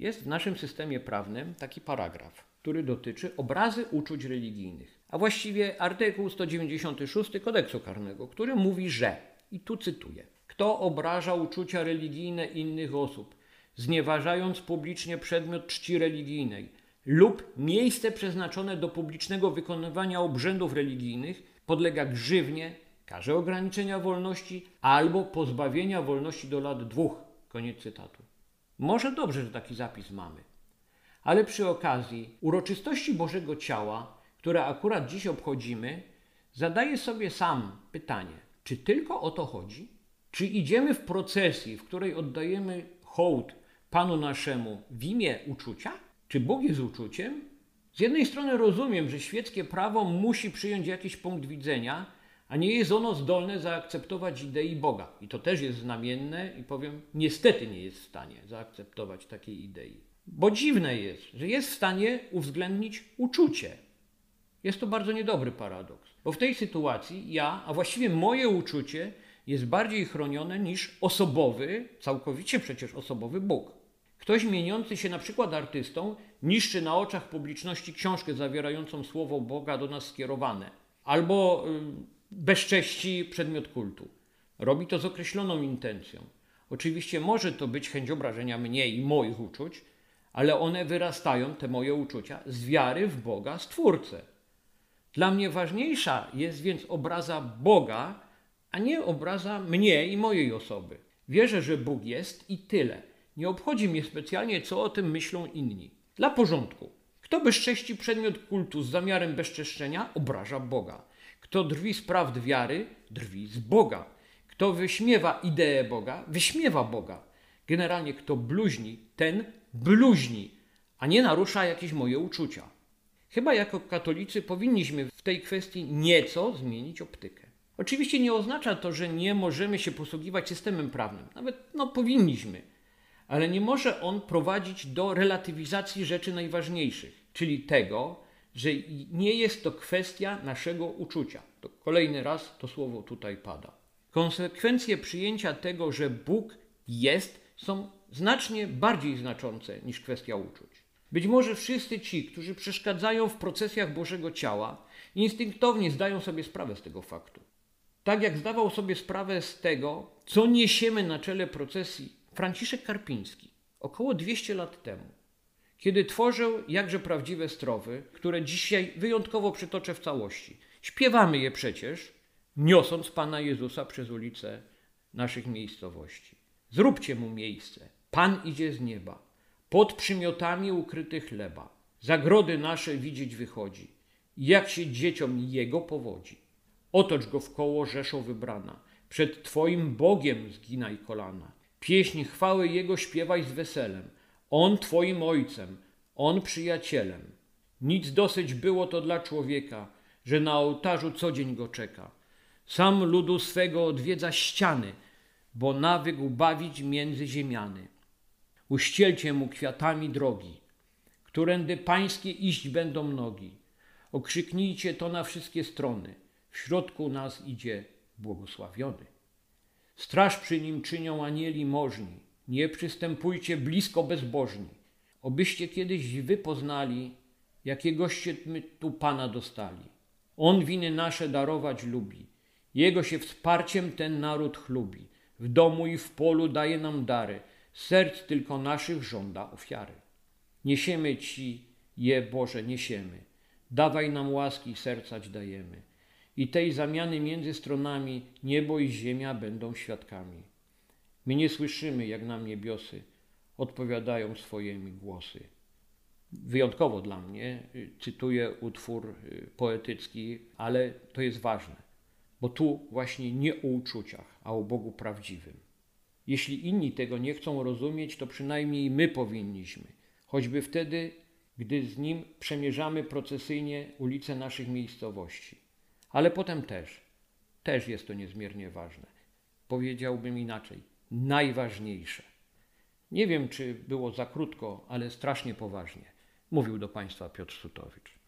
Jest w naszym systemie prawnym taki paragraf, który dotyczy obrazy uczuć religijnych, a właściwie artykuł 196 kodeksu karnego, który mówi, że, i tu cytuję, kto obraża uczucia religijne innych osób, znieważając publicznie przedmiot czci religijnej lub miejsce przeznaczone do publicznego wykonywania obrzędów religijnych, podlega grzywnie, karze ograniczenia wolności albo pozbawienia wolności do lat dwóch. Koniec cytatu. Może dobrze, że taki zapis mamy. Ale przy okazji uroczystości Bożego Ciała, które akurat dziś obchodzimy, zadaję sobie sam pytanie, czy tylko o to chodzi? Czy idziemy w procesji, w której oddajemy hołd Panu naszemu w imię uczucia? Czy Bóg jest uczuciem? Z jednej strony rozumiem, że świeckie prawo musi przyjąć jakiś punkt widzenia, a nie jest ono zdolne zaakceptować idei Boga. I to też jest znamienne i powiem, niestety nie jest w stanie zaakceptować takiej idei. Bo dziwne jest, że jest w stanie uwzględnić uczucie. Jest to bardzo niedobry paradoks, bo w tej sytuacji ja, a właściwie moje uczucie jest bardziej chronione niż osobowy, całkowicie przecież osobowy Bóg. Ktoś mieniący się na przykład artystą niszczy na oczach publiczności książkę zawierającą słowo Boga do nas skierowane, albo bezcześci przedmiot kultu. Robi to z określoną intencją. Oczywiście może to być chęć obrażenia mnie i moich uczuć, ale one wyrastają, te moje uczucia, z wiary w Boga, Stwórcę. Dla mnie ważniejsza jest więc obraza Boga, a nie obraza mnie i mojej osoby. Wierzę, że Bóg jest i tyle. Nie obchodzi mnie specjalnie, co o tym myślą inni. Dla porządku. Kto bezcześci przedmiot kultu z zamiarem bezczeszczenia, obraża Boga. Kto drwi z prawd wiary, drwi z Boga. Kto wyśmiewa ideę Boga, wyśmiewa Boga. Generalnie kto bluźni, ten bluźni, a nie narusza jakieś moje uczucia. Chyba jako katolicy powinniśmy w tej kwestii nieco zmienić optykę. Oczywiście nie oznacza to, że nie możemy się posługiwać systemem prawnym. Nawet no, powinniśmy. Ale nie może on prowadzić do relatywizacji rzeczy najważniejszych, czyli tego, że nie jest to kwestia naszego uczucia. To kolejny raz to słowo tutaj pada. Konsekwencje przyjęcia tego, że Bóg jest, są znacznie bardziej znaczące niż kwestia uczuć. Być może wszyscy ci, którzy przeszkadzają w procesjach Bożego Ciała, instynktownie zdają sobie sprawę z tego faktu. Tak jak zdawał sobie sprawę z tego, co niesiemy na czele procesji Franciszek Karpiński około 200 lat temu, kiedy tworzył jakże prawdziwe strowy, które dzisiaj wyjątkowo przytoczę w całości. Śpiewamy je przecież, niosąc Pana Jezusa przez ulice naszych miejscowości. Zróbcie mu miejsce. Pan idzie z nieba. Pod przymiotami ukryty chleba. Zagrody nasze widzieć wychodzi. Jak się dzieciom jego powodzi. Otocz go w koło rzeszą wybrana. Przed Twoim Bogiem zginaj kolana. Pieśń chwały Jego śpiewaj z weselem. On Twoim Ojcem, On przyjacielem. Nic dosyć było to dla człowieka, że na ołtarzu co dzień go czeka. Sam ludu swego odwiedza ściany, bo nawykł bawić między ziemiany. Uścielcie mu kwiatami drogi, którędy pańskie iść będą nogi. Okrzyknijcie to na wszystkie strony. W środku nas idzie błogosławiony. Straż przy nim czynią anieli możni. Nie przystępujcie blisko bezbożni. Obyście kiedyś wy poznali, jakiegoście my tu Pana dostali. On winy nasze darować lubi. Jego się wsparciem ten naród chlubi. W domu i w polu daje nam dary. Serc tylko naszych żąda ofiary. Niesiemy Ci je, Boże, niesiemy. Dawaj nam łaski, sercać dajemy i tej zamiany między stronami niebo i ziemia będą świadkami. My nie słyszymy, jak nam niebiosy odpowiadają swojemi głosy. Wyjątkowo dla mnie y, cytuję utwór y, poetycki, ale to jest ważne, bo tu właśnie nie o uczuciach, a o Bogu prawdziwym. Jeśli inni tego nie chcą rozumieć, to przynajmniej my powinniśmy, choćby wtedy, gdy z nim przemierzamy procesyjnie ulice naszych miejscowości. Ale potem też, też jest to niezmiernie ważne. Powiedziałbym inaczej, najważniejsze. Nie wiem, czy było za krótko, ale strasznie poważnie. Mówił do Państwa Piotr Sutowicz.